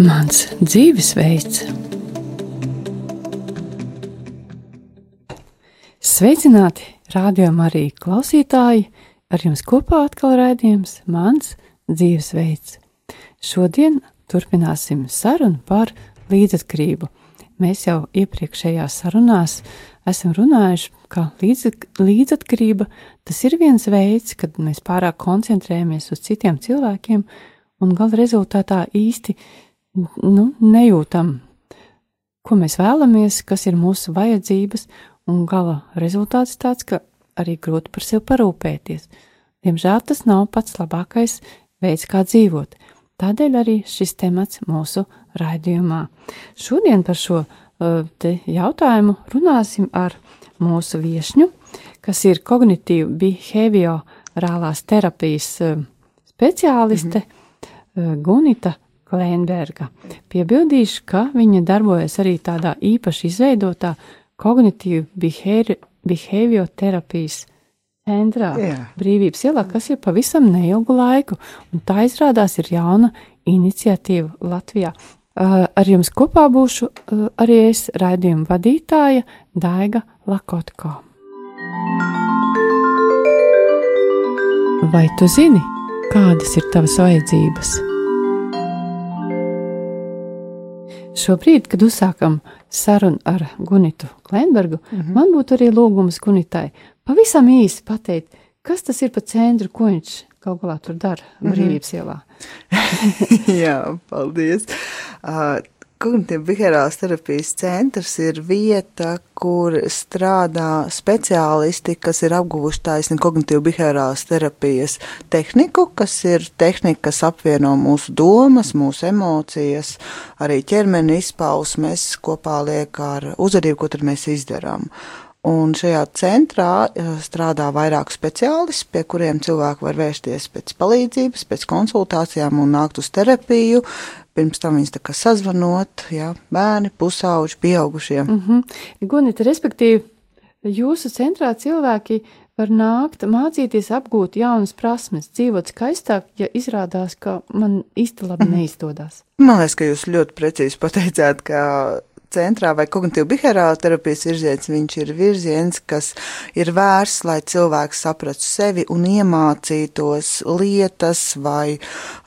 Mans dzīvesveids. Sveicināti, rādījumā arī klausītāji! Ar jums kopā atkal raidījums Mans dzīvesveids. Šodien turpināsim sarunu par līdzatkarību. Mēs jau iepriekšējās sarunās esam runājuši, ka līdzatkarība tas ir viens veids, kad mēs pārāk koncentrējamies uz citiem cilvēkiem un gala rezultātā īsti nu, nejūtam, ko mēs vēlamies, kas ir mūsu vajadzības, un gala rezultāts tāds, ka arī grūti par sevi parūpēties. Diemžēl tas nav pats labākais veids, kā dzīvot. Tādēļ arī šis temats mūsu raidījumā. Šodien par šo uh, jautājumu runāsim ar mūsu viesņu, kas ir kognitīva behaviorālās terapijas uh, speciāliste mm -hmm. Gunita Klēnberga. Piebildīšu, ka viņa darbojas arī tādā īpaši izveidotā kognitīva behavior terapijas centrā, Jā. brīvības ielā, kas ir pavisam neilgu laiku, un tā izrādās ir jauna iniciatīva Latvijā. Uh, ar jums kopā būšu uh, arī es, raidījuma vadītāja Daiga Lakotko. Vai tu zini, kādas ir tavas vajadzības? Šobrīd, kad uzsākam sarunu ar Gunitu Klimbergu, mm -hmm. man būtu arī lūgums Gunitai pavisam īsi pateikt, kas tas ir pa centru, ko viņš kaut galā tur dara mhm. brīvības ielā. Jā, paldies. Uh, Kognitīva behaviorālās terapijas centrs ir vieta, kur strādā speciālisti, kas ir apguvuši taisni kognitīvu behaviorālās terapijas tehniku, kas ir tehnika, kas apvieno mūsu domas, mūsu emocijas, arī ķermeni izpausmes kopā liek ar uzvedību, ko tad mēs izdarām. Un šajā centrā eh, strādā vairāk speciālisti, pie kuriem cilvēki var vērsties pēc palīdzības, pēc konsultācijām un nākt uz terapiju, pirms tam viņas tā kā sazvanot, jā, bērni, pusauģi, pieaugušie. Mm -hmm. Gunita, respektīvi, jūsu centrā cilvēki var nākt, mācīties, apgūt jaunas prasmes, dzīvot skaistāk, ja izrādās, ka man īsti labi -hmm. neizdodas. Man liekas, ka jūs ļoti precīzi pateicāt, ka centrā vai kognitīva behaviorāla terapijas virziens, viņš ir virziens, kas ir vērsts, lai cilvēks saprastu sevi un iemācītos lietas vai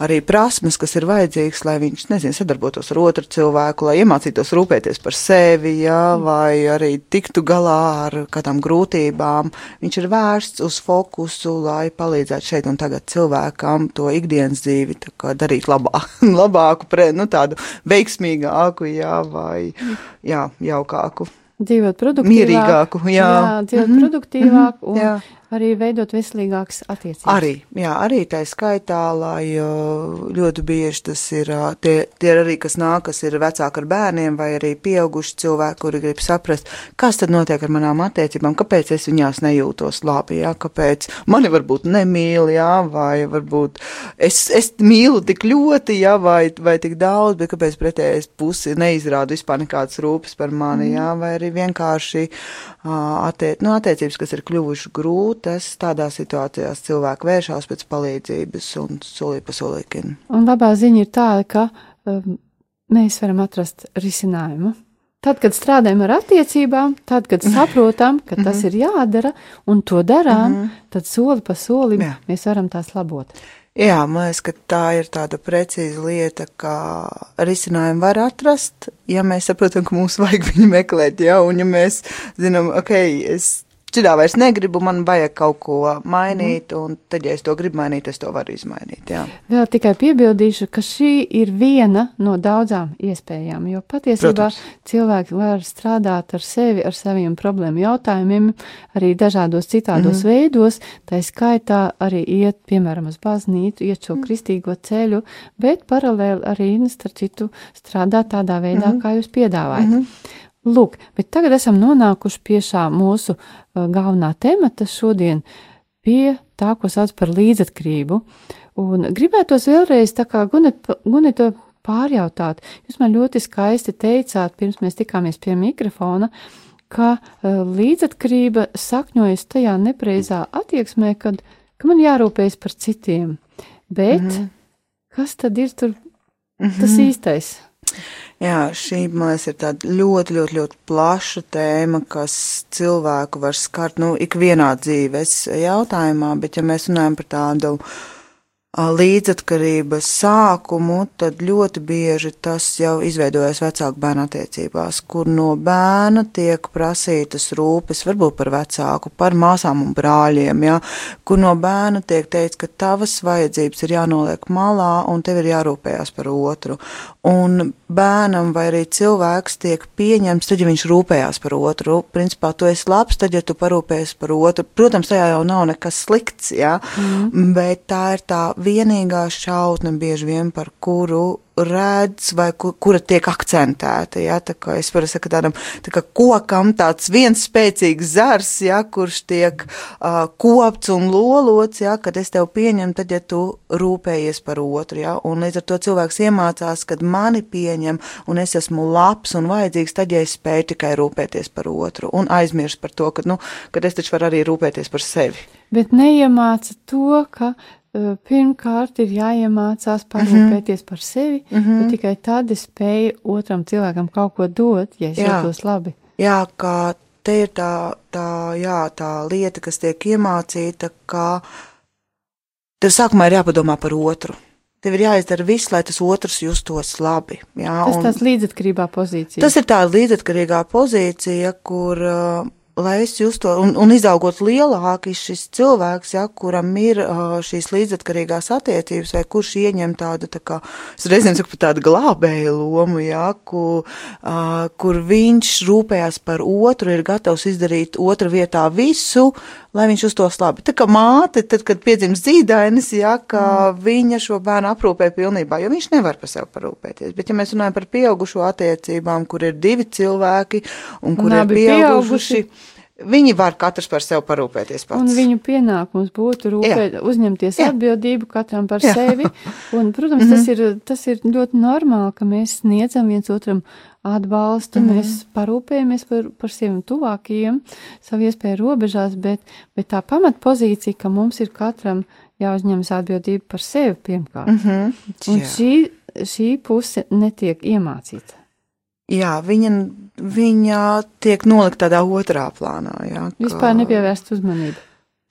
arī prasmes, kas ir vajadzīgas, lai viņš, nezinu, sadarbotos ar otru cilvēku, lai iemācītos rūpēties par sevi, jā, vai arī tiktu galā ar kādām grūtībām. Viņš ir vērsts uz fokusu, lai palīdzētu šeit un tagad cilvēkam to ikdienas dzīvi darīt labā, labāku, pre, nu, tādu veiksmīgāku, jā, vai jā, jaukāku. Dzīvot produktīvāk, mierīgāku, jā, jā dzīvot mm -hmm. produktīvāk mm -hmm. Arī veidot veselīgākas attiecības. Arī, jā, arī tā skaitā, lai ļoti bieži tas ir tie, tie arī, kas nāk, kas ir vecāki ar bērniem vai arī pieauguši cilvēki, kuri grib saprast, kas tad notiek ar manām attiecībām, kāpēc es viņās nejūtos labi, jā, kāpēc mani varbūt nemīl, jā, vai varbūt es, es mīlu tik ļoti, jā, vai, vai tik daudz, bet kāpēc pretējais pusi neizrāda vispār nekādas rūpes par mani, mm. jā, vai arī vienkārši uh, attiec, nu, attiecības, kas ir kļuvuši grūti tas tādās situācijās cilvēki vēršās pēc palīdzības un solī pa solīkim. Un labā ziņa ir tāda, ka um, mēs varam atrast risinājumu. Tad, kad strādājam ar attiecībām, tad, kad saprotam, ka tas mhm. ir jādara un to darām, -hmm. tad soli pa solim Jā. mēs varam tās labot. Jā, man liekas, ka tā ir tāda precīza lieta, ka risinājumu var atrast, ja mēs saprotam, ka mums vajag viņu meklēt, jā, un ja mēs zinām, ok, es šitā vairs negribu, man vajag kaut ko mainīt, un tad, ja es to gribu mainīt, es to varu izmainīt. Jā. Vēl tikai piebildīšu, ka šī ir viena no daudzām iespējām, jo patiesībā Protams. cilvēki var strādāt ar sevi, ar saviem problēmu jautājumiem, arī dažādos citādos mm. veidos, tā skaitā arī iet, piemēram, uz baznīcu, iet šo mm. kristīgo ceļu, bet paralēli arī, starp citu, strādāt tādā veidā, mm. kā jūs piedāvājat. Mm -hmm. Lūk, bet tagad esam nonākuši pie šā mūsu uh, galvenā temata šodien, pie tā, ko sauc par līdzatkarību. Un gribētos vēlreiz tā kā Gunita pārjautāt, jūs man ļoti skaisti teicāt, pirms mēs tikāmies pie mikrofona, ka uh, līdzatkarība sakņojas tajā nepreizā attieksmē, kad, ka man jārūpējas par citiem. Bet mm -hmm. kas tad ir tur mm -hmm. tas īstais. Jā, šī, man liekas, ir tāda ļoti, ļoti, ļoti plaša tēma, kas cilvēku var skart, nu, ikvienā dzīves jautājumā, bet ja mēs runājam par tādu līdzatkarības sākumu, tad ļoti bieži tas jau izveidojas vecāku bērnu attiecībās, kur no bērna tiek prasītas rūpes, varbūt par vecāku, par māsām un brāļiem, ja, kur no bērna tiek teikts, ka tavas vajadzības ir jānoliek malā un tev ir jārūpējās par otru. Un bērnam vai arī cilvēks tiek pieņemts, tad, ja viņš rūpējās par otru, principā tu esi labs, tad, ja tu parūpējies par otru, protams, tajā jau nav nekas slikts, ja, mm. bet tā ir tā vienīgā šautne bieži vien, par kuru redz vai kur, kura tiek akcentēta. Ja? Tā kā es varu sakot tādam tā kā kokam tāds viens spēcīgs zars, ja? kurš tiek uh, kopts un lolots, ja? kad es tev pieņemu, tad, ja tu rūpējies par otru. Ja? Un līdz ar to cilvēks iemācās, kad mani pieņem un es esmu labs un vajadzīgs, tad, ja es spēju tikai rūpēties par otru un aizmirst par to, ka, nu, kad es taču varu arī rūpēties par sevi. Bet neiemāca to, ka pirmkārt ir jāiemācās parūpēties mm -hmm. par sevi, mm -hmm. jo tikai tad es spēju otram cilvēkam kaut ko dot, ja es jā. jūtos labi. Jā, kā te ir tā, tā, jā, tā lieta, kas tiek iemācīta, ka tev sākumā ir jāpadomā par otru. Tev ir jāizdara viss, lai tas otrs justos labi. Jā, tas ir tāds līdzatkarīgā pozīcija. Tas ir tā līdzatkarīgā pozīcija, kur uh, lai es justu, un, un izaugot lielāki šis cilvēks, ja, kuram ir uh, šīs līdzatkarīgās attiecības, vai kurš ieņem tādu, tā kā, es reizēm saku, tādu glābēju lomu, ja, ku, uh, kur viņš rūpējās par otru, ir gatavs izdarīt otra vietā visu, lai viņš uztos labi. Tā kā māte, tad, kad piedzimst dzīdainis, ja, ka mm. viņa šo bērnu aprūpē pilnībā, jo viņš nevar par sevi parūpēties. Bet, ja mēs runājam par pieaugušo attiecībām, kur ir divi cilvēki un kur Nā, ir pieauguši, pieauguši Viņi var katrs par sevi parūpēties pats. Un viņu pienākums būtu rūpēt, Jā. uzņemties Jā. atbildību katram par Jā. sevi. Un, protams, mm -hmm. tas, ir, tas ir ļoti normāli, ka mēs sniedzam viens otram atbalstu, mm -hmm. mēs parūpējamies par, par saviem tuvākajiem, savu iespēju robežās, bet, bet tā pamatpozīcija, ka mums ir katram jāuzņemas atbildība par sevi pirmkārt. Mm -hmm. Un šī, šī puse netiek iemācīta. Jā, viņa, viņa tiek nolikt tādā otrā plānā. Jā, kā... Vispār nepievērst uzmanību.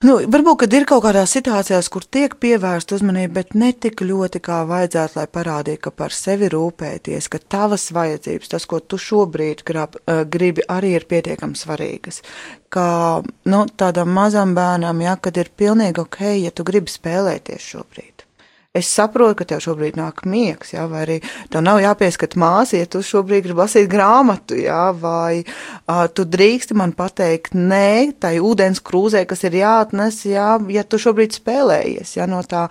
Nu, varbūt, kad ir kaut kādās situācijās, kur tiek pievērsta uzmanība, bet ne tik ļoti, kā vajadzētu, lai parādītu, ka par sevi rūpēties, ka tavas vajadzības, tas, ko tu šobrīd grab, uh, gribi, arī ir pietiekami svarīgas. Kā nu, tādam mazam bērnam, ja, kad ir pilnīgi ok, ja tu gribi spēlēties šobrīd es saprotu, ka tev šobrīd nāk miegs, jā, vai arī tev nav jāpieskat māsi, ja tu šobrīd gribi lasīt grāmatu, jā, vai uh, tu drīksti man pateikt nē, tai ūdens krūzē, kas ir jāatnes, jā, ja tu šobrīd spēlējies, jā, no tā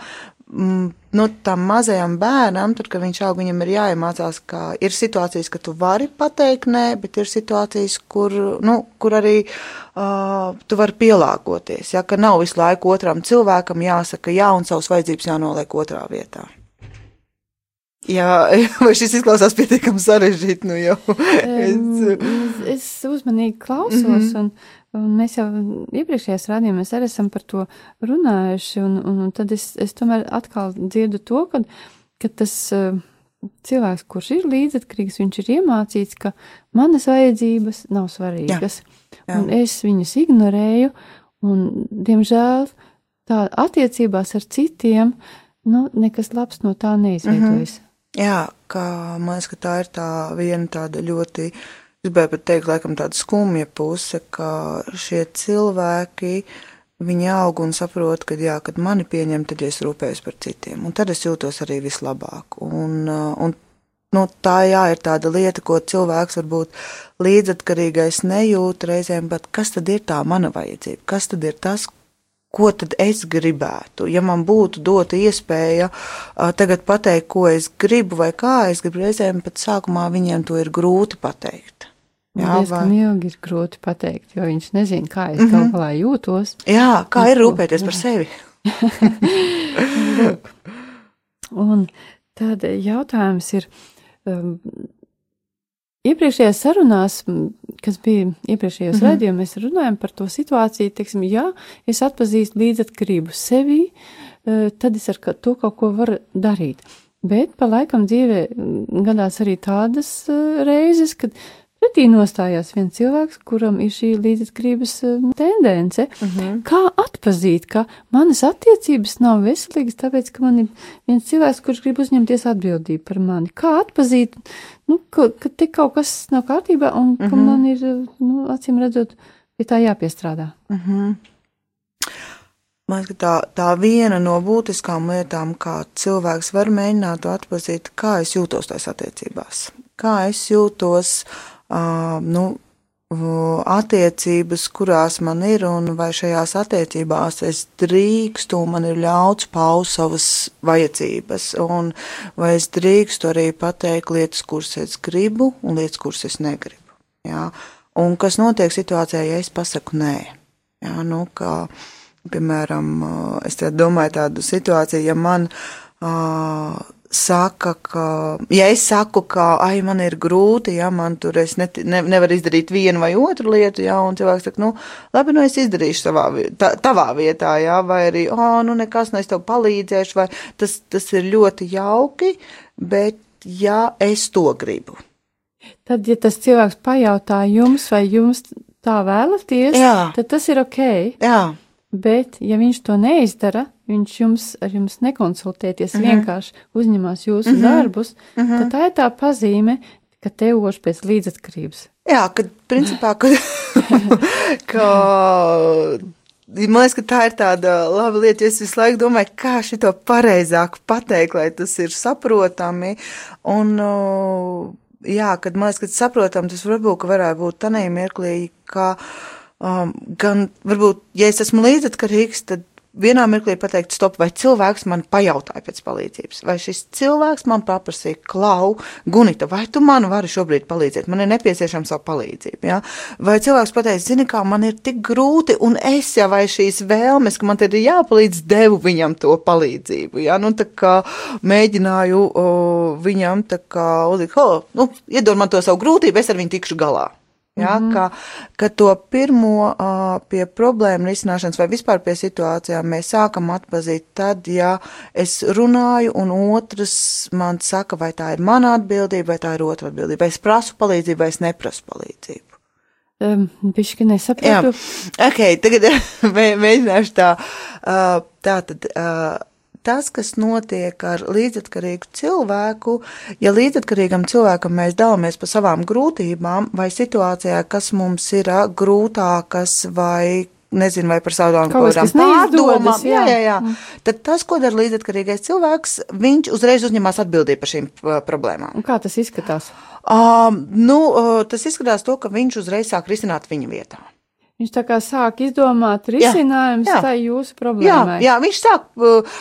mm, nu, tam mazajam bērnam, tad, kad viņš aug, viņam ir jāiemācās, ka ir situācijas, ka tu vari pateikt nē, bet ir situācijas, kur, nu, kur arī uh, tu vari pielāgoties, ja, ka nav visu laiku otram cilvēkam jāsaka jā un savas vajadzības jānoliek otrā vietā. Jā, vai šis izklausās pietiekami sarežģīti, nu jau. es, es uzmanīgi klausos, mm -hmm. un, un mēs jau iepriekšējās rādījumos arī esam par to runājuši, un, un, un tad es, es tomēr atkal dzirdu to, ka, ka tas uh, cilvēks, kurš ir līdzatkarīgs, viņš ir iemācīts, ka manas vajadzības nav svarīgas, jā, jā. un es viņas ignorēju, un, diemžēl, tā attiecībās ar citiem, nu, nekas labs no tā neizveidojas. Mm -hmm. Jā, kā man liekas, ka tā ir tā viena tāda ļoti, es gribēju pat teikt, laikam tāda skumja puse, ka šie cilvēki, viņi aug un saprot, ka jā, kad mani pieņem, tad es rūpējos par citiem, un tad es jūtos arī vislabāk. Un, un nu, tā jā, ir tāda lieta, ko cilvēks varbūt līdzatkarīgais nejūt reizēm, bet kas tad ir tā mana vajadzība? Kas tad ir tas, ko tad es gribētu. Ja man būtu dota iespēja uh, tagad pateikt, ko es gribu vai kā es gribu, reizēm pat sākumā viņiem to ir grūti pateikt. Jā, vai ilgi ir grūti pateikt, jo viņš nezina, kā es mm -hmm. kā jūtos. Jā, kā ir rūpēties par sevi. Un tad jautājums ir, um, Iepriekšējās sarunās, kas bija iepriekšējos mm -hmm. raidījumos, mēs runājam par to situāciju, teiksim, ja es atpazīstu līdzatkarību sevī, e, tad es ar to kaut ko varu darīt. Bet pa laikam dzīvē gadās arī tādas uh, reizes, kad pretī nostājās viens cilvēks, kuram ir šī līdzatkarības uh, tendence. Uh Mhm. -huh. Kā atpazīt, ka manas attiecības nav veselīgas, tāpēc, ka man ir viens cilvēks, kurš grib uzņemties atbildību par mani? Kā atpazīt, nu, ka, ka te kaut kas nav kārtībā un uh -huh. ka man ir, nu, acīm redzot, pie tā jāpiestrādā? Uh -huh. Man liekas, tā, tā viena no būtiskām lietām, kā cilvēks var mēģināt to atpazīt, kā es jūtos tajās attiecībās. Kā es jūtos, uh, nu, attiecības, kurās man ir, un vai šajās attiecībās es drīkstu, man ir ļauts paust savas vajadzības, un vai es drīkstu arī pateikt lietas, kuras es gribu, un lietas, kuras es negribu. Jā? Un kas notiek situācijā, ja es pasaku nē? Jā, nu, kā, piemēram, es domāju tādu situāciju, ja man uh, saka, ka, ja es saku, ka, ai, man ir grūti, ja man tur es ne, ne, nevaru izdarīt vienu vai otru lietu, ja, un cilvēks saka, nu, labi, nu, es izdarīšu savā, tā, tavā vietā, ja, vai arī, oh, nu, nekas, nu, es tev palīdzēšu, vai tas, tas ir ļoti jauki, bet, ja es to gribu. Tad, ja tas cilvēks pajautā jums, vai jums tā vēlaties, Jā. tad tas ir ok. Jā. Bet, ja viņš to neizdara, viņš jums ar jums nekonsultēties, mm Mhm. -hmm. vienkārši uzņemās jūsu mm -hmm. darbus, mm -hmm. tad tā ir tā pazīme, ka te ož pēc līdzatkarības. Jā, kad principā, kad, ka, man liekas, ka tā ir tāda laba lieta, jo es visu laiku domāju, kā šito pareizāk pateikt, lai tas ir saprotami, un, jā, kad man liekas, ka saprotam, tas varbūt, varētu būt tanī mirklī, ka, um, gan varbūt, ja es esmu līdzatkarīgs, tad vienā mirklī pateikt, stop, vai cilvēks man pajautāja pēc palīdzības, vai šis cilvēks man paprasīja, klau, Gunita, vai tu man vari šobrīd palīdzēt, man ir nepieciešama savu palīdzību, ja? vai cilvēks pateica, zini, kā man ir tik grūti, un es jau vai šīs vēlmes, ka man te ir jāpalīdz, devu viņam to palīdzību, ja? nu, tā kā mēģināju o, viņam, tā kā, uzlikt, ho, nu, iedod man to savu grūtību, es ar viņu tikšu galā. Ja, mm -hmm. ka, ka to pirmo uh, pie problēmu risināšanas vai vispār pie situācijām mēs sākam atpazīt tad, ja es runāju un otrs man saka, vai tā ir mana atbildība, vai tā ir otra atbildība, vai es prasu palīdzību, vai es neprasu palīdzību. Um, Bišķi nesaprotu. Jā, ok, tagad mēģināšu tā, uh, tā tad. Uh, tas, kas notiek ar līdzatkarīgu cilvēku, ja līdzatkarīgam cilvēkam mēs dalāmies par savām grūtībām vai situācijā, kas mums ir grūtākas vai nezinu, vai par savām kaut kādām pārdomām. Jā, jā, jā. Mm. Tad tas, ko dara līdzatkarīgais cilvēks, viņš uzreiz uzņemās atbildību par šīm problēmām. Un kā tas izskatās? Um, nu, tas izskatās to, ka viņš uzreiz sāk risināt viņa vietā. Viņš tā kā sāk izdomāt risinājumus tai jūsu problēmai. Jā, jā viņš sāk uh,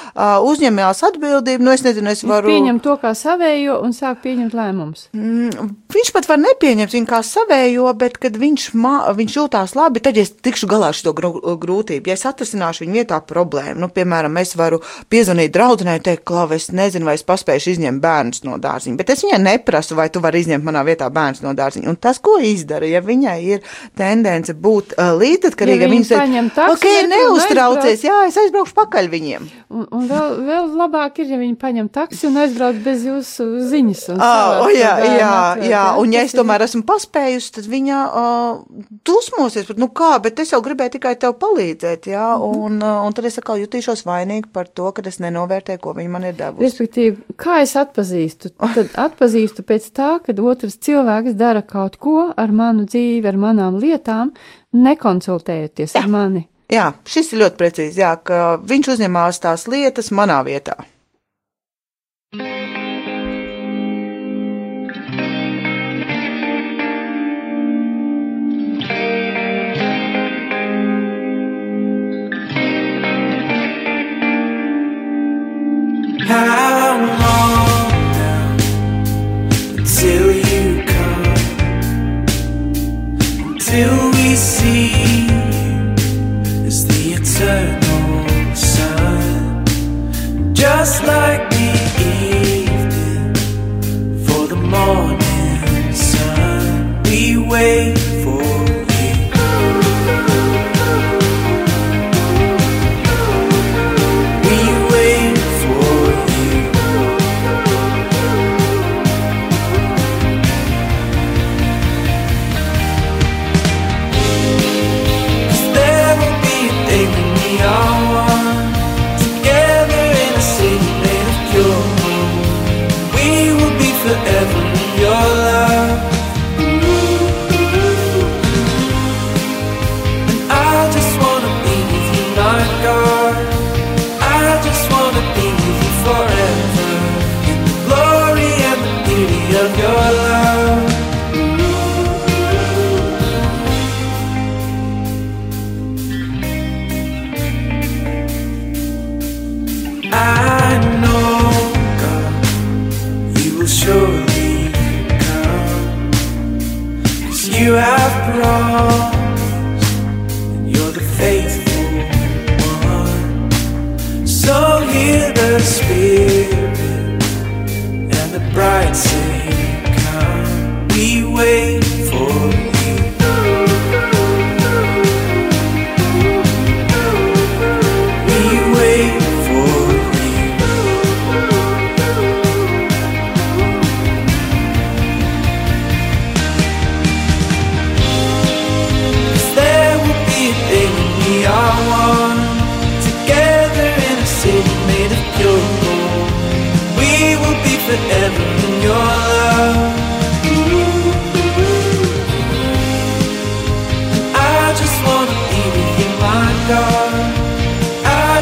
uzņemās atbildību, nu es nezinu, es varu. Viņš pieņem to kā savējo un sāk pieņemt lēmumus. Mm, viņš pat var nepieņemt viņu kā savējo, bet kad viņš, mā, viņš jūtās labi, tad es tikšu galā ar šo grūtību. Ja es atrisināšu viņu vietā problēmu, nu, piemēram, es varu piezvanīt draudzenei un teikt, klau, es nezinu, vai es paspēšu izņemt bērnus no dārziņa, bet es viņai neprasu, vai tu vari izņemt manā vietā bērnus no dārziņa. Un tas, ko izdara, ja viņai ir tendence būt uh, līdzatkarīga, ja viņa saka, ok, neuztraucies, jā, es aizbraukšu pakaļ viņiem. Un, un vēl, vēl labāk ir, ja viņi paņem taksi un aizbrauc bez jūsu ziņas. Oh, jā, jā, atvērt, jā, un ja es tomēr esmu paspējusi, tad viņa uh, dusmosies, bet nu kā, bet es jau gribēju tikai tev palīdzēt, jā, -hmm. un, uh, un tad es atkal jutīšos vainīgi par to, ka es nenovērtēju, ko viņa man ir devusi. Respektīvi, kā es atpazīstu? Tad atpazīstu pēc tā, kad otrs cilvēks dara kaut ko ar manu dzīvi, ar manām lietām, nekonsultējoties jā. ar mani. Jā, šis ir ļoti precīzi, jā, ka viņš uzņemās tās lietas manā vietā. How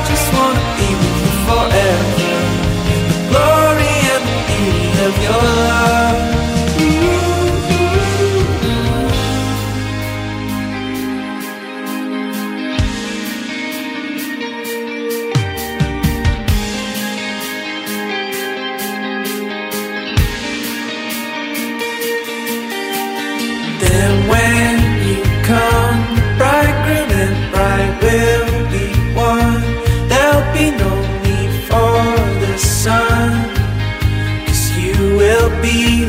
just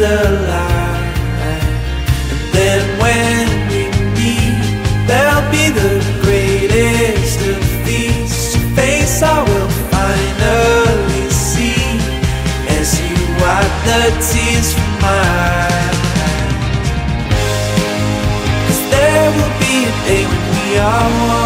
the light. And then when we meet, there'll be the greatest of. Your face I will finally see as you wipe the tears from my eyes. Cause there will be a day when we are one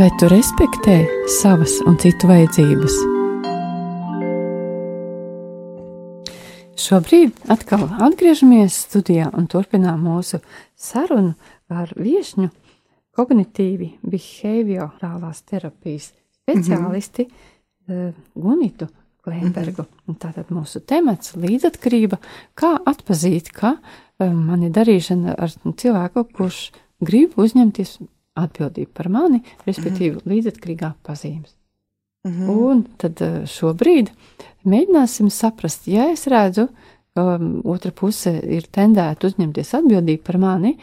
Vai tu respektē savas un citu vajadzības? Šobrīd atkal atgriežamies studijā un turpinām mūsu sarunu ar viesņu kognitīvi behaviorālās terapijas speciālisti mm -hmm. Gunitu Klēnbergu. Mm -hmm. Tātad mūsu temats - līdzatkarība, kā atpazīt, ka um, man ir darīšana ar cilvēku, kurš grib uzņemties atbildību par mani, respektīvi mm -hmm. līdzatkarīgā pazīmes. Mm -hmm. Un tad uh, šobrīd mēģināsim saprast, ja es redzu, ka um, otra puse ir tendēta uzņemties atbildību par mani,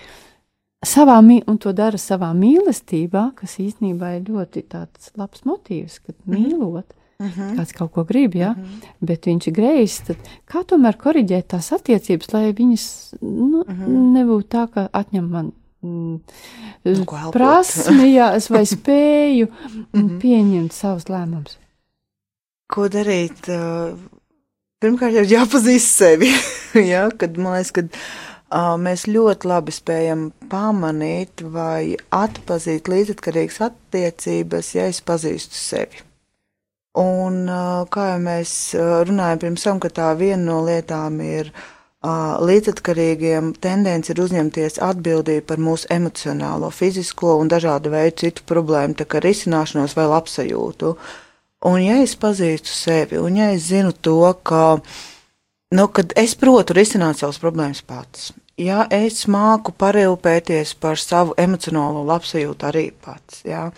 savā, un to dara savā mīlestībā, kas īstenībā ir ļoti tāds labs motīvs, kad mīlot, kāds kaut ko grib, ja, bet viņš ir tad kā tomēr koriģēt tās attiecības, lai viņas nu, nebūtu tā, ka atņem man mm, jā, es vai spēju mm, pieņemt savus lēmumus. Ko darīt? Uh, Pirmkārt, jau ir jāpazīst sevi. ja? kad, man liekas, ka uh, mēs ļoti labi spējam pamanīt vai atpazīt līdzatkarīgas attiecības, ja es pazīstu sevi. Un, uh, kā jau mēs runājam pirms tam, ka tā viena no lietām ir uh, līdzatkarīgiem tendence ir uzņemties atbildību par mūsu emocionālo, fizisko un dažādu veidu citu problēmu, tā kā risināšanos vai labsajūtu. Un ja es pazīstu sevi, un ja es zinu to, ka, nu, kad es protu risināt savas problēmas pats, ja es māku parūpēties par savu emocionālo labsajūtu arī pats, ja,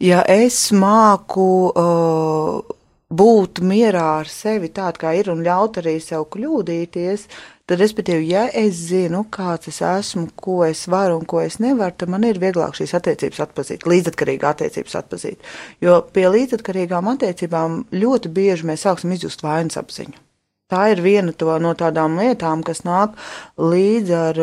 ja es māku uh, būt mierā ar sevi tādu, kā ir, un ļaut arī sev kļūdīties, tad, respektīvi, ja es zinu, kāds es esmu, ko es varu un ko es nevaru, tad man ir vieglāk šīs attiecības atpazīt, līdzatkarīgā attiecības atpazīt. Jo pie līdzatkarīgām attiecībām ļoti bieži mēs sāksim izjust vainas apziņu. Tā ir viena to, no tādām lietām, kas nāk līdzi ar,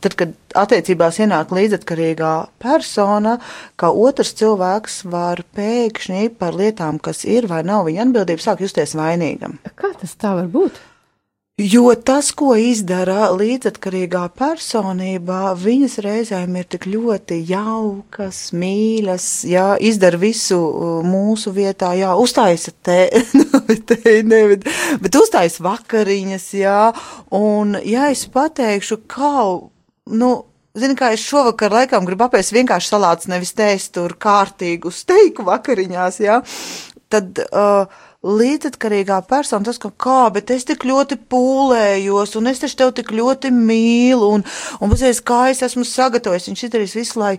tad, kad attiecībās ienāk līdzatkarīgā persona, ka otrs cilvēks var pēkšņi par lietām, kas ir vai nav viņa atbildība, sāk justies vainīgam. Kā tas tā var būt? Jo tas, ko izdara līdzatkarīgā personībā, viņas reizēm ir tik ļoti jaukas, mīļas, jā, izdara visu uh, mūsu vietā, jā, uztaisa te, te ne, bet, bet uztaisa vakariņas, jā, un ja es pateikšu, kā, nu, Zini, kā es šovakar laikam gribu apēst vienkārši salāts, nevis tēst tur kārtīgu steiku vakariņās, jā, tad, uh, līdzatkarīgā persona, tas, ka kā, bet es tik ļoti pūlējos, un es taču tevi tik ļoti mīlu, un, un pazies, kā es esmu sagatavojis, viņš izdarīs visu, lai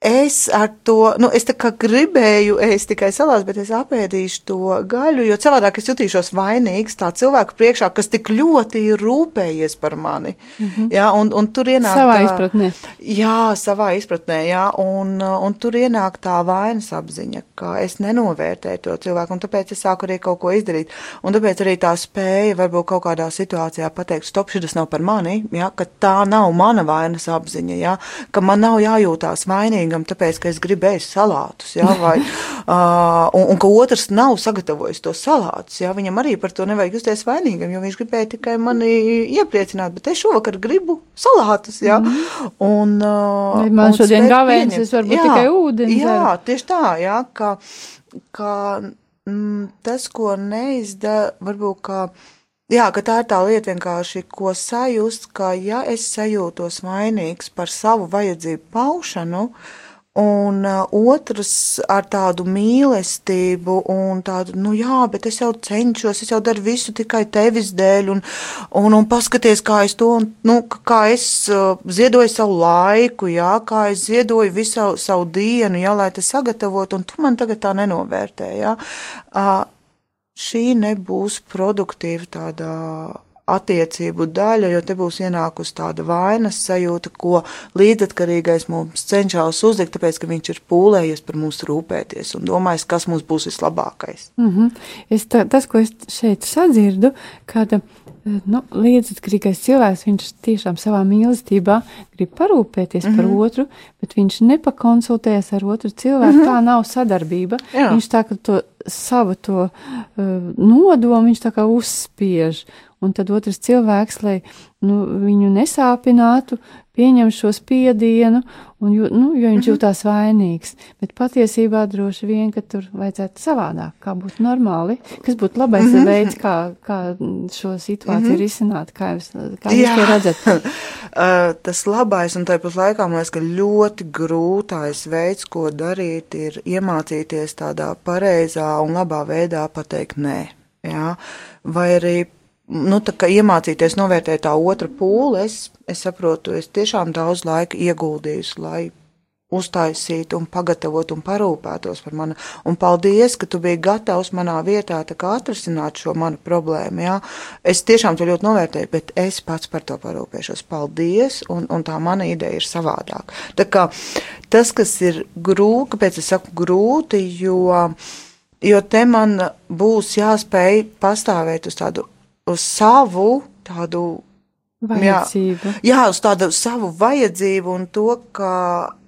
es ar to, nu, es tā kā gribēju ēst tikai salās, bet es apēdīšu to gaļu, jo savādāk es jutīšos vainīgs tā cilvēku priekšā, kas tik ļoti ir rūpējies par mani. Mm -hmm. Jā, un, un tur ienāk. Savā tā, izpratnē. Jā, savā izpratnē, jā, un, un tur ienāk tā vainas apziņa, ka es nenovērtēju to cilvēku, un tāpēc es sāku arī kaut ko izdarīt. Un tāpēc arī tā spēja varbūt kaut kādā situācijā pateikt, stop, šis nav par mani, jā, ka tā nav mana vainas apziņa, jā, ka man nav jājūtās vainīgi vainīgam, tāpēc, ka es gribu ēst salātus, jā, vai, uh, un, un ka otrs nav sagatavojis to salātus, jā, viņam arī par to nevajag justies vainīgam, jo viņš gribēja tikai mani iepriecināt, bet es šovakar gribu salātus, jā, mm. un, uh, man un šodien gavēns, es varu būt tikai ūdens. Jā, ar... tieši tā, jā, ka, ka mm, tas, ko neizdara, varbūt, ka, Jā, ka tā ir tā lieta vienkārši, ko sajust, ka ja es sajūtos vainīgs par savu vajadzību paušanu, un uh, otrs ar tādu mīlestību un tādu, nu jā, bet es jau cenšos, es jau daru visu tikai tevis dēļ, un, un, un paskaties, kā es to, un, nu, kā es uh, ziedoju savu laiku, jā, kā es ziedoju visu savu dienu, jā, lai te sagatavotu, un tu man tagad tā nenovērtē, jā. Uh, šī nebūs produktīva tādā attiecību daļa, jo te būs ienākusi tāda vainas sajūta, ko līdzatkarīgais mums cenšas uzlikt, tāpēc, ka viņš ir pūlējies par mums rūpēties un domājis, kas mums būs vislabākais. Mm -hmm. es tā, tas, ko es šeit sadzirdu, kad nu, līdzatkarīgais cilvēks, viņš tiešām savā mīlestībā grib parūpēties mm -hmm. par mhm. otru, bet viņš nepakonsultējas ar otru cilvēku. Mm -hmm. Tā nav sadarbība. Jā. Viņš tā kā to savu to uh, nodomu, viņš tā kā uzspiež. Un tad otrs cilvēks, lai nu, viņu nesāpinātu, pieņem šo spiedienu, un, nu, jo viņš mhm. jūtās vainīgs. Bet patiesībā droši vien, ka tur vajadzētu savādāk, kā būtu normāli, kas būtu labais mm -hmm. veids, kā, kā šo situāciju mm -hmm. risināt, kā jūs, kā jūs to redzat. uh, tas labais un tāpat laikā man liekas, ka ļoti grūtais veids, ko darīt, ir iemācīties tādā pareizā un labā veidā pateikt nē. Jā? Vai arī nu, iemācīties novērtēt tā otra pūle, es, es saprotu, es tiešām daudz laika ieguldīju, lai uztaisītu un pagatavotu un parūpētos par mani. Un paldies, ka tu biji gatavs manā vietā atrisināt šo manu problēmu. Jā. Es tiešām to ļoti novērtēju, bet es pats par to parūpēšos. Paldies, un, un tā mana ideja ir savādāk. Tā kā tas, kas ir grūti, kāpēc es saku grūti, jo, jo te man būs jāspēj pastāvēt uz tādu uz savu tādu vajadzību. Jā, jā, uz tādu savu vajadzību un to, ka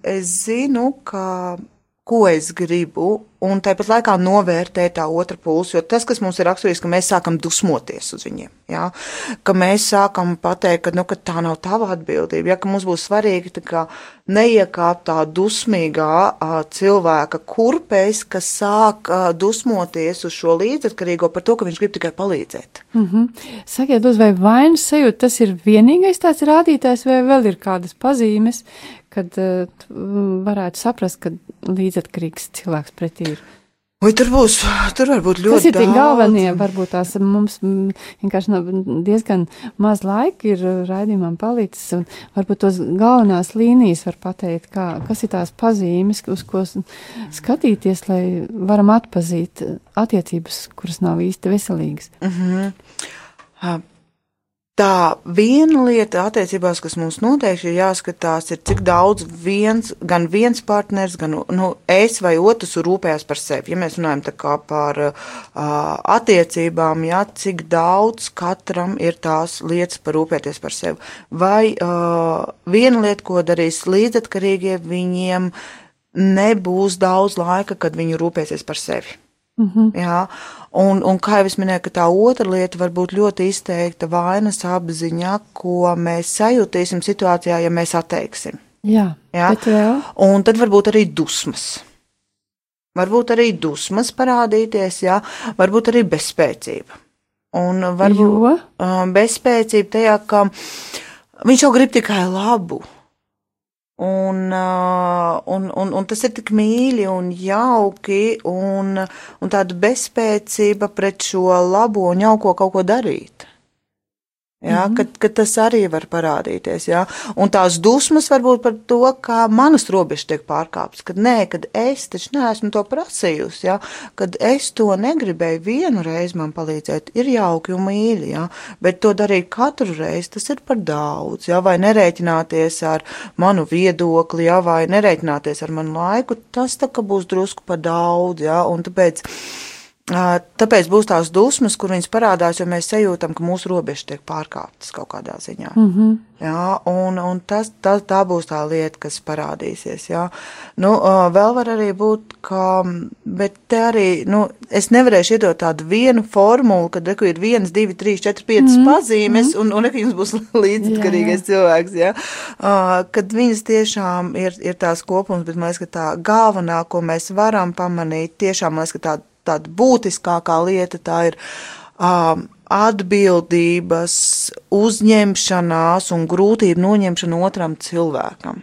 es zinu, ka ko es gribu, un tāpat laikā novērtēt tā otra pulsu. Jo tas, kas mums ir raksturīgs, ka mēs sākam dusmoties uz viņiem, ja? ka mēs sākam pateikt, ka, nu, ka tā nav tava atbildība, ja? ka mums būs svarīgi neiekāpt tā dusmīgā a, cilvēka kurpēs, kas sāk a, dusmoties uz šo līdzatkarīgo par to, ka viņš grib tikai palīdzēt. Mm -hmm. Sakiet, uz vai vainas sajūta tas ir vienīgais tāds rādītājs, vai vēl ir kādas pazīmes, kad uh, varētu saprast, ka līdzatkarīgs cilvēks pretī ir? Vai tur būs, tur var būt ļoti Kas ir tie daudz. galvenie? Varbūt tās mums vienkārši diezgan maz laika ir uh, raidījumam palicis, un varbūt tos galvenās līnijas var pateikt, kā, kas ir tās pazīmes, uz ko skatīties, lai varam atpazīt uh, attiecības, kuras nav īsti veselīgas. Ā, Tā viena lieta attiecībās, kas mums noteikti ir jāskatās, ir cik daudz viens, gan viens partners, gan nu, es vai otrs rūpējas par sevi. Ja mēs runājam par uh, attiecībām, jā, cik daudz katram ir tās lietas par rūpēties par sevi. Vai uh, viena lieta, ko darīs līdzatkarīgie, viņiem nebūs daudz laika, kad viņi rūpēsies par sevi. Mm -hmm. Jā, un, un kā jau es minēju, tā otra lieta var būt ļoti izteikta vainas apziņa, ko mēs sajūtīsim situācijā, ja mēs atteiksim. Jā, Jā. Un tad varbūt arī dusmas. Varbūt arī dusmas parādīties, jā, varbūt arī bezspēcība. Un varbūt Jo? um, bezspēcība tajā, ka viņš jau grib tikai labu. Un, un, un, un tas ir tik mīļi un jauki, un, un tāda bezspēcība pret šo labo un jauko kaut ko darīt. Jā, mm -hmm. kad, kad tas arī var parādīties. Jā. Un tās dusmas var būt par to, kā manas robežas tiek pārkāptas. Kad nē, kad es taču neesmu to prasījusi, jā. kad es to negribēju vienu reizi man palīdzēt, ir jauki un mīļi. Jā. Bet to darīt katru reizi, tas ir par daudz. Jā. Vai nerēķināties ar manu viedokli, jā, vai nerēķināties ar manu laiku, tas tā kā būs drusku par daudz. Jā. Un tāpēc. Tāpēc būs tās dusmas, kur viņas parādās, jo mēs sajūtam, ka mūsu robežas tiek pārkāptas kaut kādā ziņā. Mm -hmm. jā, un, un tas, tā, tā būs tā lieta, kas parādīsies. Jā. Nu, vēl var arī būt, ka, bet te arī, nu, es nevarēšu iedot tādu vienu formulu, kad reku ir viens, divi, trīs, četri, piecas mm -hmm. pazīmes, un, un reku jums būs līdzatkarīgais cilvēks, jā. Kad viņas tiešām ir, ir tās kopums, bet man liekas, ka tā galvenā, ko mēs varam pamanīt, tiešām, man liekas, ka tā tāda būtiskākā lieta tā ir um, atbildības, uzņemšanās un grūtību noņemšana otram cilvēkam.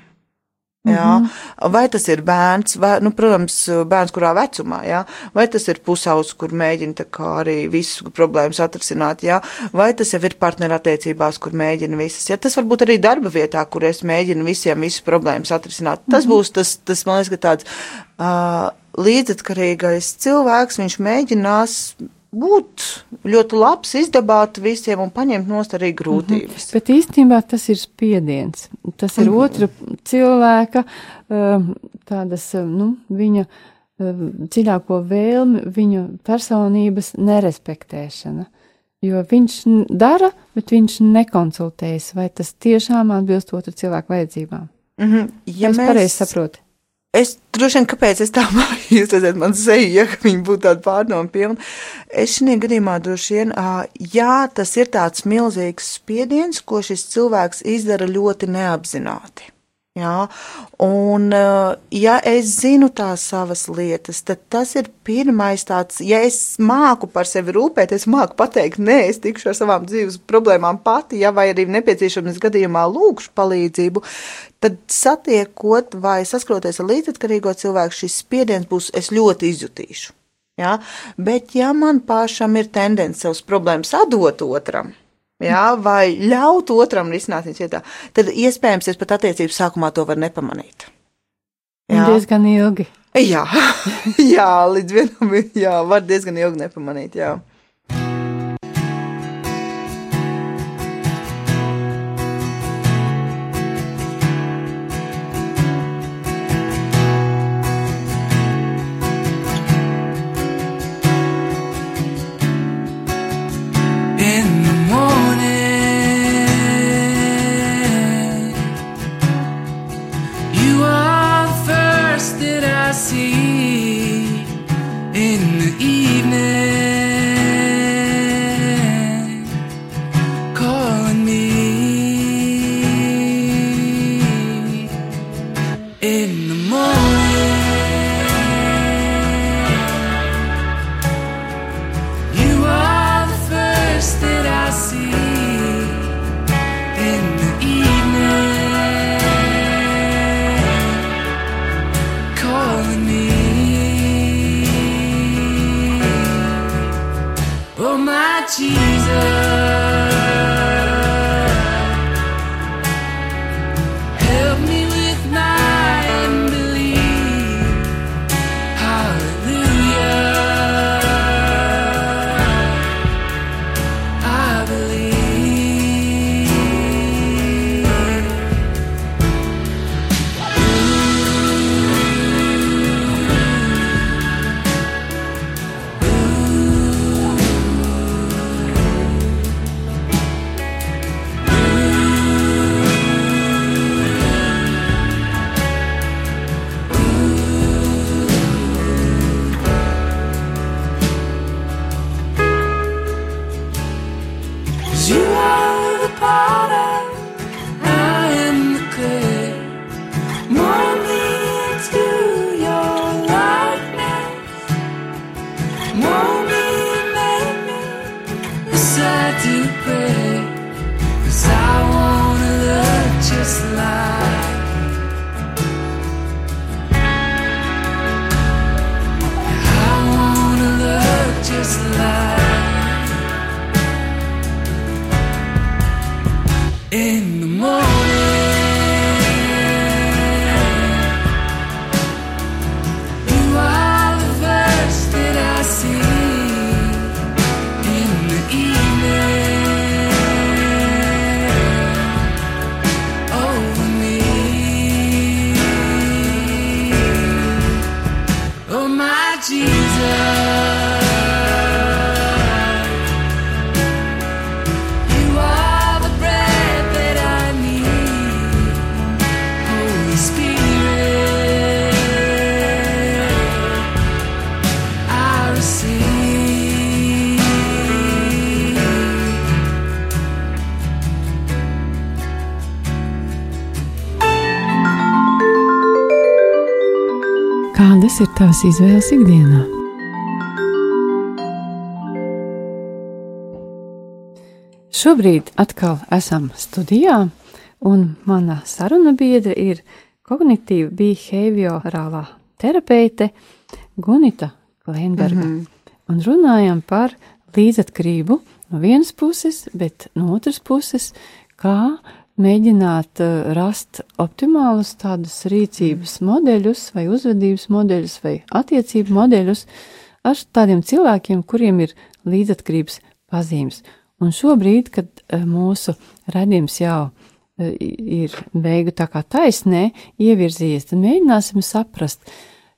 Jā, mm -hmm. Vai tas ir bērns, vai, nu, protams, bērns kurā vecumā, jā? vai tas ir pusaudzis, kur mēģina arī visas problēmas atrisināt, jā? vai tas jau ir partnerattiecībās, kur mēģina visas. Jā? Tas var būt arī darba vietā, kur es mēģinu visiem visas problēmas atrisināt. Tas mm -hmm. būs tas, tas, man liekas, tāds uh, līdzatkarīgais cilvēks, viņš mēģinās būt ļoti labs, izdabāt visiem un paņemt nost arī grūtības. Bet īstenībā tas ir spiediens. Tas ir otra cilvēka um, tādas, um, nu, viņa um, dziļāko vēlmi, viņa personības nerespektēšana. Jo viņš dara, bet viņš nekonsultējas, vai tas tiešām atbilst otru cilvēku vajadzībām. Mm -hmm. Ja es pareizi saprotu. Es droši vien, kāpēc es tā māju, jūs redzat, man seju, ja ka viņi būtu tādi pārdomu pilni. Es šajā gadījumā droši vien, jā, tas ir tāds milzīgs spiediens, ko šis cilvēks izdara ļoti neapzināti. Jā, un, ā, ja es zinu tās savas lietas, tad tas ir pirmais tāds, ja es māku par sevi rūpēties, māku pateikt, nē, es tikšu ar savām dzīves problēmām pati, ja vai arī nepieciešams gadījumā lūkšu palīdzību, tad satiekot vai saskroties ar līdzatkarīgo cilvēku, šis spiediens būs, es ļoti izjutīšu. Ja? Bet, ja man pašam ir tendence savas problēmas atdot otram, ja? vai ļaut otram risināt viņas vietā, tad iespējams es pat attiecības sākumā to varu nepamanīt. Un diezgan ilgi. Jā, jā līdz vienam jā, var diezgan ilgi nepamanīt. Jā. Tavas izvēles ikdienā? Šobrīd atkal esam studijā, un mana saruna biedra ir kognitīva behaviorālā terapeite Gunita Kleinberga. Mm -hmm. Un runājam par līdzatkarību no vienas puses, bet no otras puses, kā mēģināt uh, rast optimālus tādus rīcības modeļus, vai uzvedības modeļus, vai attiecību modeļus ar tādiem cilvēkiem, kuriem ir līdzatkarības pazīmes. Un šobrīd, kad uh, mūsu redzējums jau uh, ir beigu tā kā taisnē ievirzījies, tad mēģināsim saprast,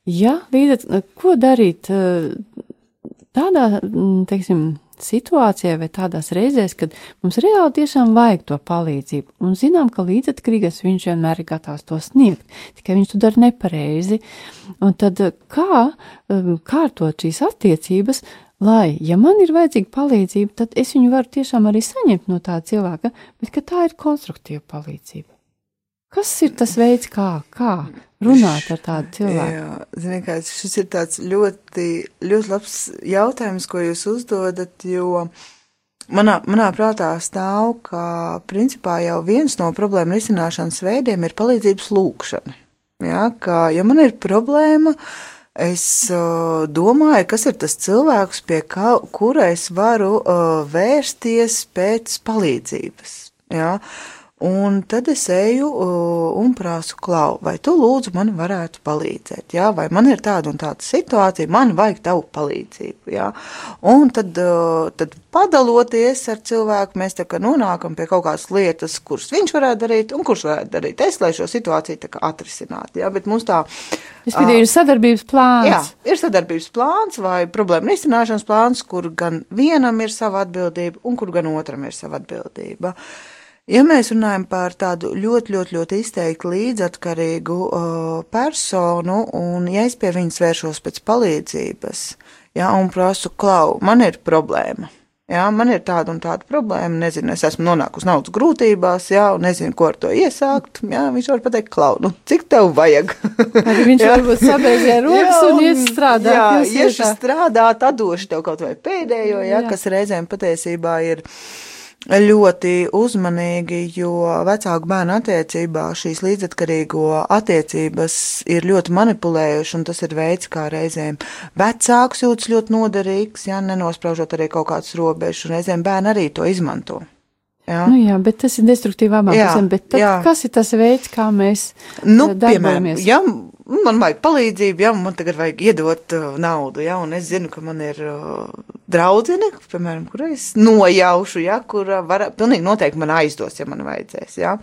ja līdzat, ko darīt tādā, teiksim, situācijā vai tādās reizēs, kad mums reāli tiešām vajag to palīdzību, un zinām, ka līdzatkarīgais viņš vienmēr ir gatavs to sniegt, tikai viņš to dara nepareizi. Un tad uh, kā um, kārtot šīs attiecības, lai, ja man ir vajadzīga palīdzība, tad es viņu varu tiešām arī saņemt no tā cilvēka, bet ka tā ir konstruktīva palīdzība. Kas ir tas veids, kā, kā runāt ar tādu cilvēku? Jā, ziniet, kā šis ir tāds ļoti, ļoti labs jautājums, ko jūs uzdodat, jo manā, manā prātā stāv, ka principā jau viens no problēmu risināšanas veidiem ir palīdzības lūkšana. Jā, ka, ja man ir problēma, es uh, domāju, kas ir tas cilvēks, pie kā, kura es varu uh, vērsties pēc palīdzības. Jā. Un tad es eju uh, un prasu, klau, vai tu lūdzu man varētu palīdzēt, jā, vai man ir tāda un tāda situācija, man vajag tavu palīdzību, jā. Un tad, uh, tad padaloties ar cilvēku, mēs tā kā nonākam pie kaut kādas lietas, kuras viņš varētu darīt un kuras varētu darīt es, lai šo situāciju tā kā atrisinātu, jā, bet mums tā. Es pieņemu, ir sadarbības plāns. Jā, ir sadarbības plāns vai problēma risināšanas plāns, kur gan vienam ir sava atbildība un kur gan otram ir sava atbildība. Ja mēs runājam par tādu ļoti, ļoti, ļoti izteikti līdzatkarīgu uh, personu, un ja es pie viņas vēršos pēc palīdzības, jā, un prasu, klau, man ir problēma. Jā, man ir tāda un tāda problēma, nezinu, es esmu nonākusi naudas grūtībās, jā, un nezinu, ko ar to iesākt. Jā, viņš var pateikt, klau, nu, cik tev vajag? Arī viņš varbūt sabeigē rokas Jā, un iet strādāt. Jā, iešu strādāt, atdošu tev kaut vai pēdējo, jā, Jā. kas reizēm patiesībā ir ļoti uzmanīgi, jo vecāku bērnu attiecībā šīs līdzatkarīgo attiecības ir ļoti manipulējuši, un tas ir veids, kā reizēm vecāks jūtas ļoti noderīgs, ja nenospraužot arī kaut kādas robežas, un reizēm bērni arī to izmanto. Jā. Nu jā, bet tas ir tad, jā. kas ir tas veids, kā mēs nu, darbojamies? Piemēram, ja man vajag palīdzību, ja man tagad vajag iedot uh, naudu, ja, un es zinu, ka man ir uh, draudzene, piemēram, kur es nojaušu, ja, kur uh, var, pilnīgi noteikti man aizdos, ja man vajadzēs, ja.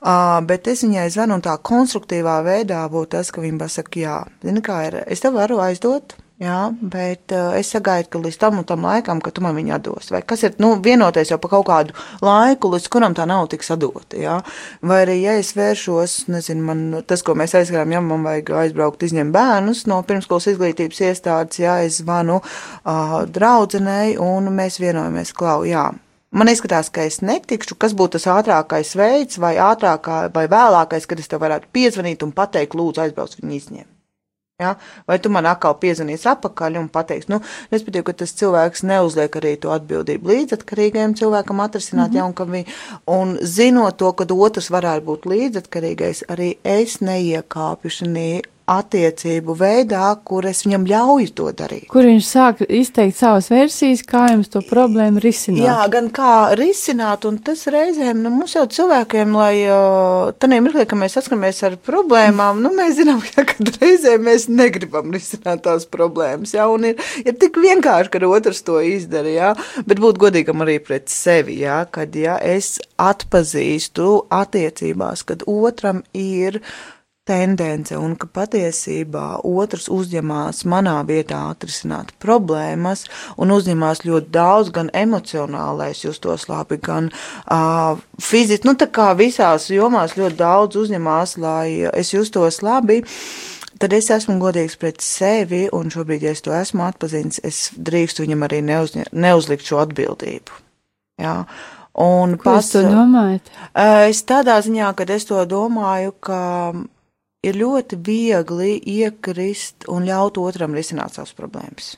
Uh, bet es viņai zvanu un tā konstruktīvā veidā būtu tas, ka viņa pasaka, jā, zini kā ir, es tev varu aizdot, Jā, bet uh, es sagaidu, ka līdz tam un tam laikam, ka tu man viņu atdos. Vai kas ir, nu, vienoties jau par kaut kādu laiku, līdz kuram tā nav tiks atdota, jā. Vai arī, ja es vēršos, nezinu, man tas, ko mēs aizgājām, ja man vajag aizbraukt izņemt bērnus no pirmskolas izglītības iestādes, jā, es zvanu uh, draudzenei un mēs vienojamies, klau, jā, Man izskatās, ka es netikšu, kas būtu tas ātrākais veids, vai ātrākā, vai vēlākais, kad es tev varētu piezvanīt un pateikt, lūdzu, aizbrauc viņu izņemt. Ja? Vai tu man atkal piezvanīs atpakaļ un pateiks, nu, respektīvi, ka tas cilvēks neuzliek arī to atbildību līdzatkarīgajam cilvēkam atrisināt, mm -hmm. ja, un, ka vi, un zinot to, ka otrs varētu būt līdzatkarīgais, arī es neiekāpju šī attiecību veidā, kur es viņam ļauju to darīt. Kur viņš sāk izteikt savas versijas, kā jums to problēmu risināt. Jā, gan kā risināt, un tas reizēm, nu, mums jau cilvēkiem, lai tanī mirklī, ka mēs saskaramies ar problēmām, nu, mēs zinām, ka reizēm mēs negribam risināt tās problēmas, jā, un ir, ir tik vienkārši, ka otrs to izdara, jā, bet būt godīgam arī pret sevi, jā, kad, jā, es atpazīstu attiecībās, kad otram ir, uh, tendence un ka patiesībā otrs uzņemās manā vietā atrisināt problēmas un uzņemās ļoti daudz gan emocionālais justos labi, gan uh, fiziski, nu tā kā visās jomās ļoti daudz uzņemās, lai es justos labi. Tad es esmu godīgs pret sevi, un šobrīd, ja es to esmu atpazīstams, es drīkstu viņam arī neuzņa, neuzlikt šo atbildību. Jā. Un Ko pas, domājat? Es tādā ziņā, ka es to domāju, ka ir ļoti viegli iekrist un ļaut otram risināt savas problēmas.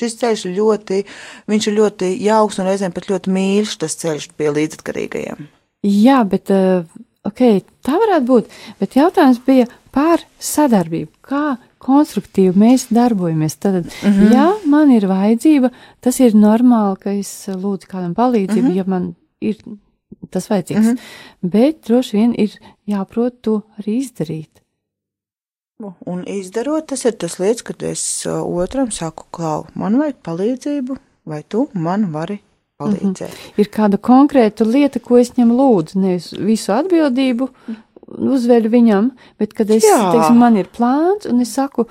Šis ceļš ļoti, viņš ir ļoti jauks un reizēm pat ļoti mīļš, tas ceļš pie līdzatkarīgajiem. Jā, bet, eh, ok, tā varētu būt, bet jautājums bija par sadarbību. Kā konstruktīvi mēs darbojamies. Tad, mm -hmm. ja man ir vajadzība, tas ir normāli, ka es lūdzu kādam palīdzību, mm -hmm. ja man ir tas vajadzīgs. Mm -hmm. Bet droši vien ir jāprot to arī izdarīt. Un izdarot, tas ir tas lietas, kad es otram saku, klau, man vajag palīdzību, vai tu man vari palīdzēt. Mm -hmm. Ir kāda konkrēta lieta, ko es ņemu lūdzu, nevis visu atbildību uzveļu viņam, bet kad es, Jā. teiksim, man ir plāns un es saku,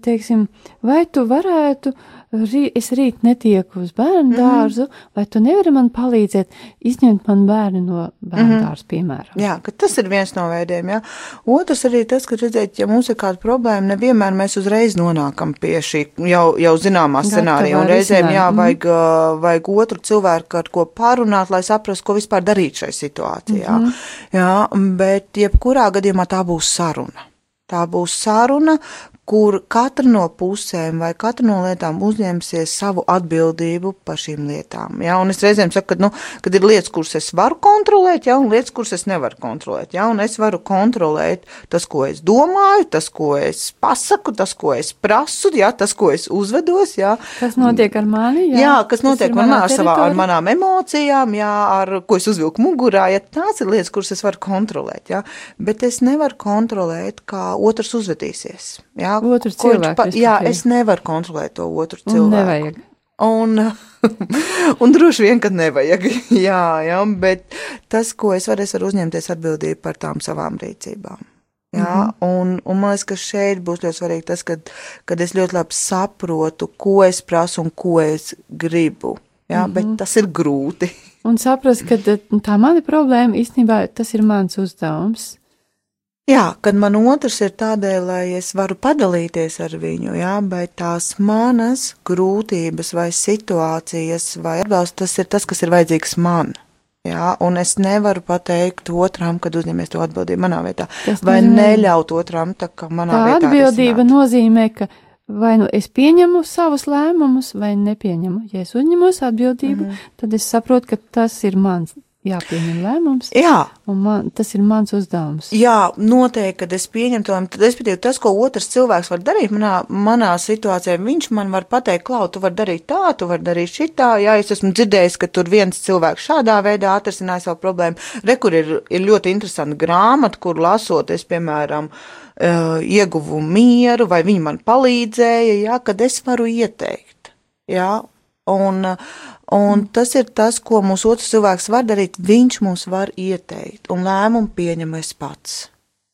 teiksim, vai tu varētu uh, rī, es rīt netieku uz bērnu mm -hmm. dārzu, vai tu nevari man palīdzēt izņemt man bērnu no bērnu mm -hmm. dārza, piemēram? Jā, ka tas ir viens no veidiem, jā. Otrs arī tas, ka redzēt, ja mums ir kāda problēma, nevienmēr mēs uzreiz nonākam pie šī jau, jau zināmā scenārija, un reizēm, jā, mhm. vajag, mm -hmm. vajag otru cilvēku, ar ko pārunāt, lai saprastu, ko vispār darīt šai situācijā. Mm -hmm. Jā, bet jebkurā gadījumā tā būs saruna. Tā būs saruna, kur katra no pusēm vai katra no lietām uzņemsies savu atbildību par šīm lietām. Ja? Un es reizēm saku, ka, nu, kad ir lietas, kuras es varu kontrolēt, ja, un lietas, kuras es nevaru kontrolēt. Ja? Un es varu kontrolēt tas, ko es domāju, tas, ko es pasaku, tas, ko es prasu, ja? tas, ko es uzvedos. Ja? Kas notiek ar mani? Jā, jā kas notiek manā, ar, savā, ar manām emocijām, jā, ar ko es uzvilku mugurā. Ja? Tās ir lietas, kuras es varu kontrolēt. Ja? Bet es nevaru kontrolēt, kā otrs uzvedīsies. Ja? Otru cilvēku. Pa, jā, es nevaru kontrolēt to otru cilvēku. Un nevajag. Un, un droši vien, ka nevajag. jā, jā, bet tas, ko es varu, es varu uzņemties atbildību par tām savām rīcībām. Jā, -hmm. un, un man liekas, ka šeit būs ļoti svarīgi tas, kad, kad es ļoti labi saprotu, ko es prasu un ko es gribu. Jā, mm -hmm. bet tas ir grūti. Un saprast, ka tā mana problēma īstenībā tas ir mans uzdevums. Jā, kad man otrs ir tādēļ, lai es varu padalīties ar viņu, jā, bet tās manas grūtības vai situācijas vai atbalsts, tas ir tas, kas ir vajadzīgs man. Jā, un es nevaru pateikt otram, kad uzņemies to atbildību manā vietā, tas vai nozīmē, neļaut otram, tā kā manā tā vietā. Tā atbildība risināt. nozīmē, ka vai nu es pieņemu savus lēmumus, vai nepieņemu. Ja es uzņemos atbildību, mm -hmm. tad es saprotu, ka tas ir mans jāpieņem lēmums. Jā. Un man, tas ir mans uzdevums. Jā, noteikti, kad es pieņemu to, es patīju tas, ko otrs cilvēks var darīt manā, manā situācijā. Viņš man var pateikt, klau, tu vari darīt tā, tu vari darīt šitā. Jā, es esmu dzirdējis, ka tur viens cilvēks šādā veidā atrisināja savu problēmu. Re, kur ir, ir ļoti interesanta grāmata, kur lasot, es, piemēram, uh, ieguvu mieru, vai viņi man palīdzēja, jā, kad es varu ieteikt. Jā, un, un tas ir tas, ko mūsu otrs cilvēks var darīt. Viņš mums var ieteikt, un lēmumu pieņem es pats.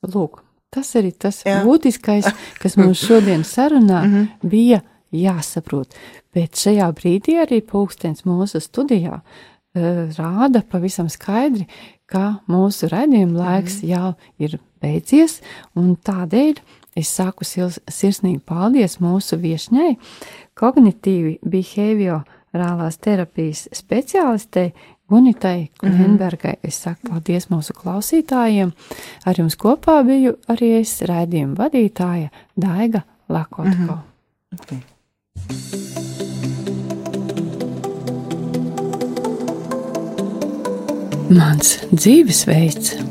Lūk, tas arī tas Jā. būtiskais, kas mums šodien sarunā mm -hmm. bija jāsaprot. Bet šajā brīdī arī pulkstens mūsu studijā uh, rāda pavisam skaidri, ka mūsu redzījuma laiks mm. jau ir beidzies, un tādēļ es saku sirsnīgi paldies mūsu viešņai, kognitīvi behaviorālās terapijas speciālistei Gunitai Klinbergai. Mm -hmm. Es saku paldies mūsu klausītājiem. Ar jums kopā biju arī es raidījuma vadītāja Daiga Lakotko. Mm -hmm. okay. Mans dzīvesveids